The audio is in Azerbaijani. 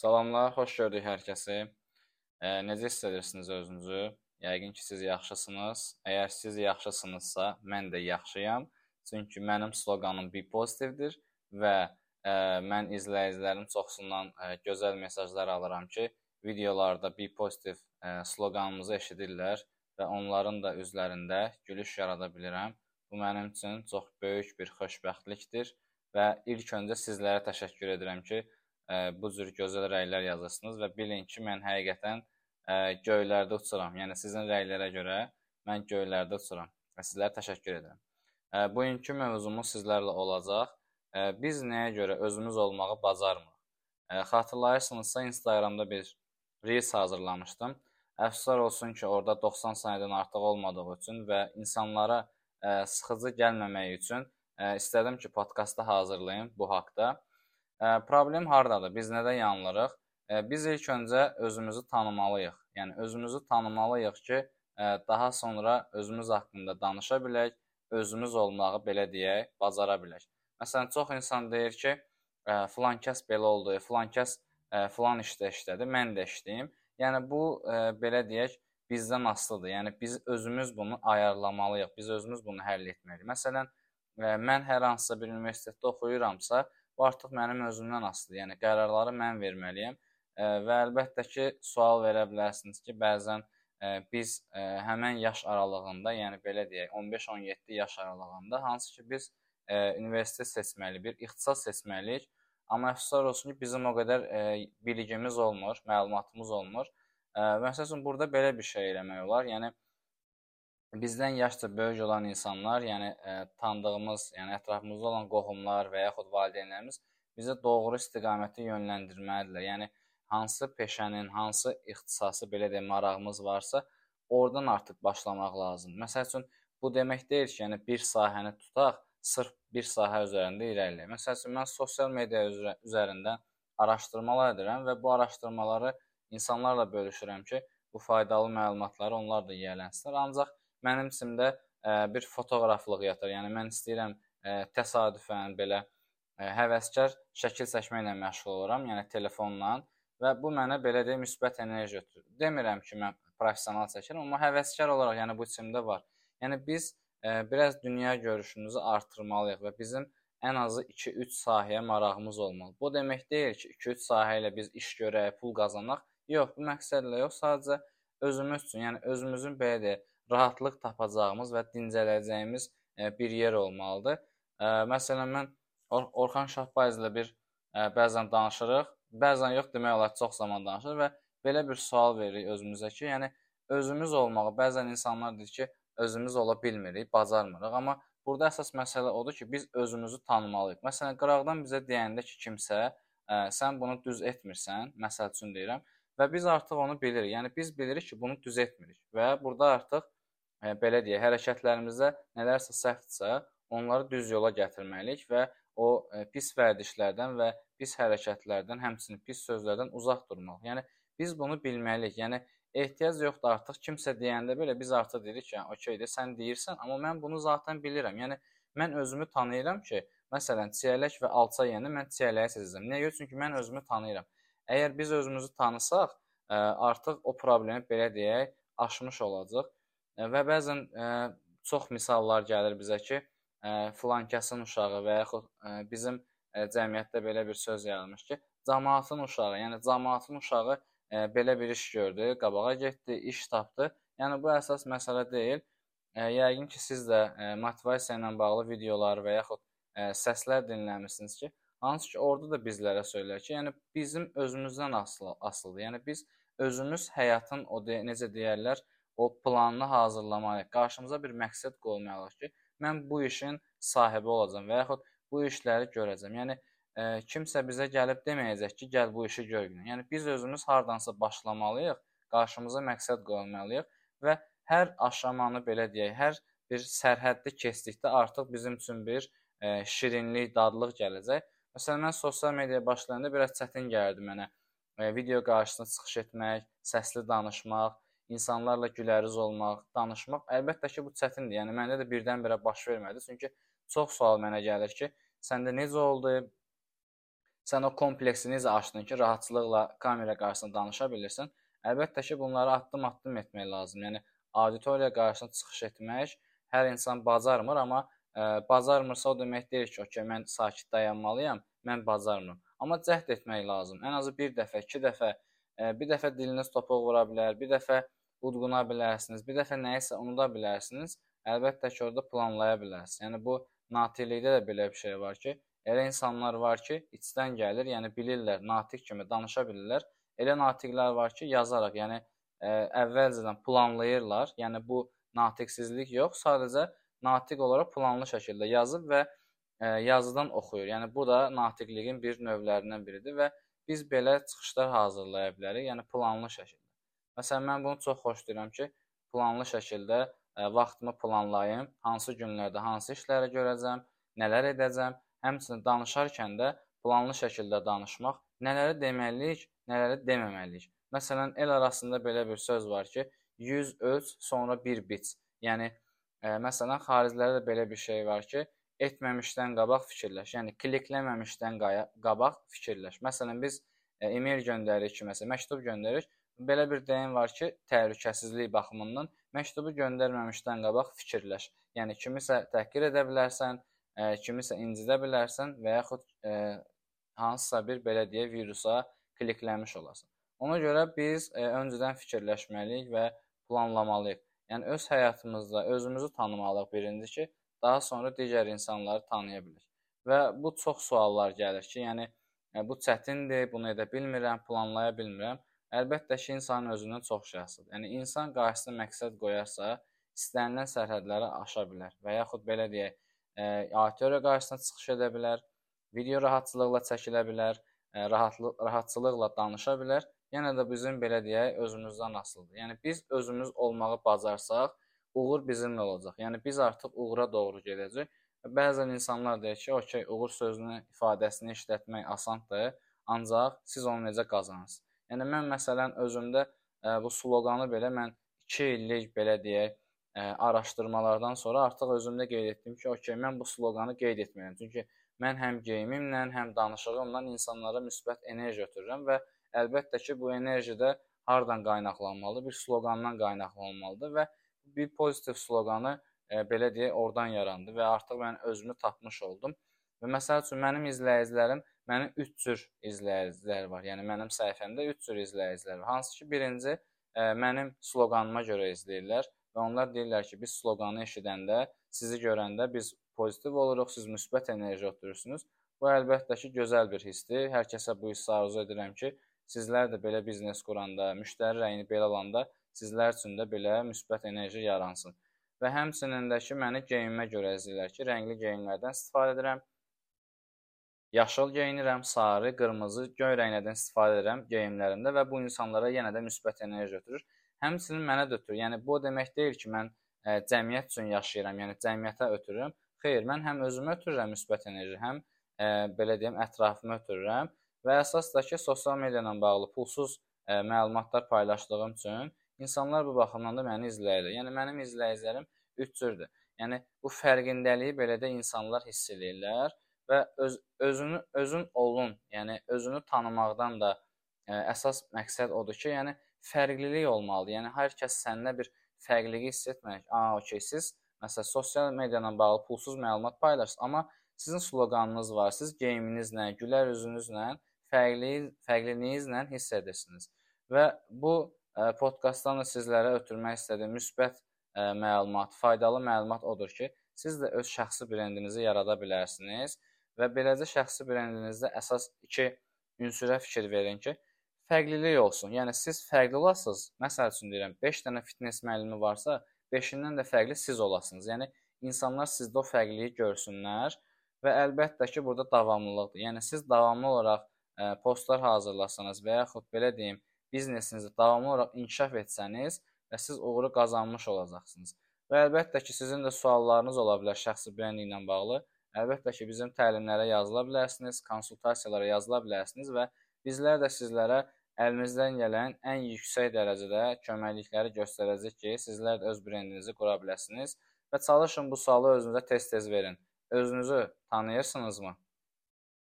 Salamlar, xoş gördük hər kəsi. E, necə hiss edirsiniz özünüzü? Yəqin ki, siz yaxşısınız. Əgər siz yaxşısınızsa, mən də yaxşıyam. Çünki mənim sloqanım be pozitivdir və e, mən izləyicilərim çoxsundan e, gözəl mesajlar alıram ki, videolarda be pozitiv e, sloqanımızı eşidirlər və onların da üzlərində gülüş yarada bilirəm. Bu mənim üçün çox böyük bir xoşbəxtlikdir və ilk öncə sizlərə təşəkkür edirəm ki, bu cür gözəl rəylər yazırsınız və bilin ki, mən həqiqətən göylərdə uçuram. Yəni sizin rəylərə görə mən göylərdə uçuram və sizlərə təşəkkür edirəm. Bugünkü mövzumuz sizlərlə olacaq. Biz nəyə görə özümüz olmağı bacarmırıq? Xatırlayırsınızsa Instagramda bir reels hazırlamışdım. Əfsuslar olsun ki, orada 90 saniyədən artıq olmadığı üçün və insanlara sıxıcı gəlməməyi üçün istədim ki, podkastda hazırlayım bu haqqda. Problem hardadır? Biz nədə yanılırıq? Biz ilk öncə özümüzü tanımalıyıq. Yəni özümüzü tanımalıyıq ki, daha sonra özümüz haqqında danışa bilək, özümüz olmağı belə deyək, bacara bilək. Məsələn, çox insan deyir ki, filan kəs belə oldu, filan kəs filan işdə işlədi, mən də işləyim. Yəni bu belə deyək, bizdən asılıdır. Yəni biz özümüz bunu ayarlamalıyıq. Biz özümüz bunu həll etməliyik. Məsələn, mən hər hansısa bir universitetdə oxuyuramsa, Bu artıq mənim özümdən asılıdır. Yəni qərarları mən verməliyəm. Və əlbəttə ki, sual verə bilərsiniz ki, bəzən biz həmən yaş aralığında, yəni belə deyək, 15-17 yaş aralığında hansı ki biz universitet seçməli, bir ixtisas seçməliyik. Amma əfsuslar olsun ki, bizim o qədər bilikimiz olmur, məlumatımız olmur. Məsəl üçün burada belə bir şey eləmək olar. Yəni bizdən yaşca böyük olan insanlar, yəni ə, e, tanıdığımız, yəni ətrafımızda olan qohumlar və yaxud valideynlərimiz bizə doğru istiqaməti yönləndirməlidirlər. Yəni hansı peşənin, hansı ixtisası belə deyə marağımız varsa, oradan artıq başlamaq lazımdır. Məsəl üçün bu demək deyil ki, yəni bir sahəni tutaq, sırf bir sahə üzərində irəliləyək. Məsəl üçün mən sosial media üzrə, üzərindən araşdırmalar edirəm və bu araşdırmaları insanlarla bölüşürəm ki, bu faydalı məlumatları onlar da yiyələnsinlər. Ancaq mənim içimdə ə, bir fotoqraflıq yatır. Yəni mən istəyirəm ə, təsadüfən belə ə, həvəskar şəkil çəkməklə məşğul oluram, yəni telefonla və bu mənə belə deyə müsbət enerji ötürür. Demirəm ki, mən professional çəkirəm, amma həvəskar olaraq yəni bu içimdə var. Yəni biz ə, biraz dünya görüşümüzü artırmalıyıq və bizim ən azı 2-3 sahəyə marağımız olmalı. Bu demək deyil ki, 2-3 sahə ilə biz iş görək, pul qazanaq. Yox, bu məqsədlə yox, sadəcə özümüz üçün, yəni özümüzün belə deyək, rahatlıq tapacağımız və dincələcəyimiz e, bir yer olmalıdır. E, məsələn, mən Or Orxan Şahbayevlə bir e, bəzən danışırıq, bəzən yox demək olar çox zaman danışırıq və belə bir sual veririk özümüzə ki, yəni özümüz olmağı bəzən insanlar deyir ki, özümüz ola bilmirik, bacarmırıq, amma burada əsas məsələ odur ki, biz özümüzü tanımalıyıq. Məsələn, qıraqdan bizə deyəndə ki, kimsə ə, sən bunu düz etmirsən, məsəl üçün deyirəm, və biz artıq onu bilirik. Yəni biz bilirik ki, bunu düz etmirik və burada artıq belə deyək, hərəkətlərimizdə nələrsə səhvdirsə, onları düz yola gətirməliyik və o pis vərdişlərdən və pis hərəkətlərdən, həmçinin pis sözlərdən uzaq durmalıyıq. Yəni biz bunu bilməliyik. Yəni ehtiyac yoxdur artıq kimsə deyəndə belə biz artıq deyirik ki, yəni, okeydir, sən deyirsən, amma mən bunu zaten bilirəm. Yəni mən özümü tanıyıram ki, məsələn, çiyələk və alça yeyəndə mən çiyələyi seçəcəm. Niyə görə? Çünki mən özümü tanıyıram. Əgər biz özümüzü tanısaq, artıq o problemi belə deyək, aşmış olacaq. Və bəzən ə, çox misallar gəlir bizə ki, ə, filankəsin uşağı və yaxud ə, bizim ə, cəmiyyətdə belə bir söz yayılmış ki, cəmaatın uşağı, yəni cəmaatın uşağı ə, belə bir iş gördü, qabağa getdi, iş tapdı. Yəni bu əsas məsələ deyil. Ə, yəqin ki, siz də ə, motivasiya ilə bağlı videolar və yaxud ə, səslər dinləmisiniz ki, hansı ki, orada da bizlərə söylər ki, yəni bizim özümüzdən asılı, asılıdır. Yəni biz özümüz həyatın o de, necə deyərlər, o planını hazırlamalıyıq. Qarşımıza bir məqsəd qoymalıyıq ki, mən bu işin sahibi olacağam və yaxud bu işləri görəcəm. Yəni e, kimsə bizə gəlib deməyəcək ki, gəl bu işi gör günə. Yəni biz özümüz hardansa başlamalıyıq, qarşımıza məqsəd qoymalıyıq və hər aşamanı belə deyək, hər bir sərhəddi keçdikdə artıq bizim üçün bir e, şirinlik, dadlıq gələcək. Məsələn, mən sosial mediaya başlayanda biraz çətin gəldi mənə. E, video qarşısına çıxış etmək, səsli danışmaq, insanlarla güləriz olmaq, danışmaq əlbəttə ki, bu çətindir. Yəni məndə də birdən-birə baş vermədi. Çünki çox sual mənə gəlir ki, səndə necə oldu? sən o kompleksini necə aşdın ki, rahatçılıqla kamera qarşısında danışa bilirsən. Əlbəttə ki, bunları addım-addım etmək lazım. Yəni auditoriya qarşısına çıxış etmək hər insan bacarmır, amma ə, bacarmırsa o demək deyil ki, okey, mən sakit dayanmalıyam, mən bacarmıram. Amma cəhd etmək lazım. Ən azı bir dəfə, iki dəfə, ə, bir dəfə diliniz topuq vura bilər, bir dəfə udquna bilərsiniz, bir dəfə nəyisə unuda bilərsiniz. Əlbəttə ki, orada planlaya bilərsiniz. Yəni bu natiqlikdə də belə bir şey var ki, elə insanlar var ki, içdən gəlir, yəni bilirlər, natiq kimi danışa bilirlər. Elə natiqlər var ki, yazaraq, yəni ə, əvvəlcədən planlayırlar. Yəni bu natiqsizlik yox, sadəcə natiq olaraq planlı şəkildə yazıb və ə, yazıdan oxuyur. Yəni bu da natiqliyin bir növlərindən biridir və biz belə çıxışlar hazırlaya bilərik, yəni planlı şəkildə. Məsələn, mən bunu çox xoşlayıram ki, planlı şəkildə ə, vaxtımı planlayım, hansı günlərdə hansı işləri görəcəm, nələr edəcəm. Həmçinin danışarkən də planlı şəkildə danışmaq, nələri deməliyik, nələri deməməliyik. Məsələn, el arasında belə bir söz var ki, 100 öz, sonra bir biç. Yəni ə, məsələn, xaricilərdə də belə bir şey var ki, etməmişdən qabaq fikirləş. Yəni klikləməmişdən qabaq fikirləş. Məsələn, biz ə, e-mail göndəririk ki, məsələn, məktub göndəririk. Belə bir deyim var ki, təhlükəsizlik baxımından məktubu göndərməmişdən qabaq fikirləş. Yəni kimisə təhqir edə bilərsən, ə, e, kimisə incidə bilərsən və yaxud ə, e, hansısa bir belə deyə virusa klikləmiş olasan. Ona görə biz ə, e, öncədən fikirləşməliyik və planlamalıyıq. Yəni öz həyatımızda özümüzü tanımalıyıq birinci ki, daha sonra digər insanları tanıya bilərik. Və bu çox suallar gəlir ki, yəni bu çətindir, bunu edə bilmirəm, planlaya bilmirəm. Əlbəttə ki, insanın özündən çox asılıdır. Yəni insan qarşısına məqsəd qoyarsa, istənilən sərhədləri aşa bilər və yaxud belə deyək, e, auditoriya qarşısına çıxış edə bilər, video rahatçılıqla çəkilə bilər, e, rahatlıq rahatçılıqla danışa bilər. Yenə də bizim belə deyək, özümüzdən asılıdır. Yəni biz özümüz olmağı bacarsaq, uğur bizimlə olacaq. Yəni biz artıq uğura doğru gedəcəyik. Bəzən insanlar deyir ki, "Okay, uğur sözünün ifadəsini işlətmək asandır, ancaq siz onu necə qazanırsınız?" Yəni mən məsələn özümdə ə, bu sloqanı belə mən 2 illik belə deyək, ə, araşdırmalardan sonra artıq özümdə qeyd etdim ki, okey, mən bu sloqanı qeyd etməliyəm. Çünki mən həm geyimimlə, həm danışığımla insanlara müsbət enerji ötürürəm və əlbəttə ki, bu enerji də hardan qaynaqlanmalıdır? Bir sloqandan qaynaqlanmalıdır və bir pozitiv sloqanı ə, belə deyək, oradan yarandı və artıq mən özümü tapmış oldum. Və məsəl üçün mənim izləyicilərim Mənim 3 cür izləyicilər var. Yəni mənim səhifəmdə 3 cür izləyicilər var. Hansı ki, birinci ə, e, mənim sloqanıma görə izləyirlər və onlar deyirlər ki, biz sloqanı eşidəndə, sizi görəndə biz pozitiv oluruq, siz müsbət enerji ötürürsünüz. Bu əlbəttə ki, gözəl bir hissdir. Hər kəsə bu hissi arzu edirəm ki, sizlər də belə biznes quranda, müştəri rəyini belə alanda sizlər üçün də belə müsbət enerji yaransın. Və həmçinin də ki, məni geyimimə görə izləyirlər ki, rəngli geyimlərdən istifadə edirəm. Yaşıl geyinirəm, sarı, qırmızı, göy rənglərdən istifadə edirəm geyimlərimdə və bu insanlara yenə də müsbət enerji ötürür. Həmçinin mənə də ötürür. Yəni bu demək deyil ki, mən ə, e, cəmiyyət üçün yaşayıram, yəni cəmiyyətə ötürürəm. Xeyr, mən həm özümə ötürürəm müsbət enerji, həm ə, e, belə deyim, ətrafıma ötürürəm və əsas da ki, sosial media ilə bağlı pulsuz ə, e, məlumatlar paylaşdığım üçün insanlar bu baxımdan da məni izləyirlər. Yəni mənim izləyicilərim üç cürdür. Yəni bu fərqindəliyi belə də insanlar hiss edirlər və öz özünü özün olun, yəni özünü tanımaqdan da ə, e, əsas məqsəd odur ki, yəni fərqlilik olmalıdır. Yəni hər kəs səndə bir fərqlilik hiss etməyək. A, okey, siz məsələn sosial media ilə bağlı pulsuz məlumat paylaşırsınız, amma sizin sloqanınız var, siz geyiminizlə, gülər üzünüzlə, fərqli fərqliliyinizlə hiss edirsiniz. Və bu ə, e, podkastdan da sizlərə ötürmək istədiyim müsbət ə, e, məlumat, faydalı məlumat odur ki, siz də öz şəxsi brendinizi yarada bilərsiniz və beləcə şəxsi brendinizdə əsas iki ünsürə fikir verin ki, fərqlilik olsun. Yəni siz fərqli olasınız. Məsəl üçün deyirəm, 5 dənə fitness müəllimi varsa, 5-indən də fərqli siz olasınız. Yəni insanlar sizdə o fərqliliyi görsünlər və əlbəttə ki, burada davamlılıqdır. Yəni siz davamlı olaraq ə, postlar hazırlasanız və yaxud belə deyim, biznesinizi davamlı olaraq inkişaf etsəniz və siz uğuru qazanmış olacaqsınız. Və əlbəttə ki, sizin də suallarınız ola bilər şəxsi brendinqlə bağlı. Əlbəttə ki, bizim təlimlərə yazıla bilərsiniz, konsultasiyalara yazıla bilərsiniz və bizlər də sizlərə əlimizdən gələn ən yüksək dərəcədə köməklikləri göstərəcək ki, sizlər də öz brendinizi qura biləsiniz və çalışın bu sualı özünüzə tez-tez verin. Özünüzü tanıyırsınızmı?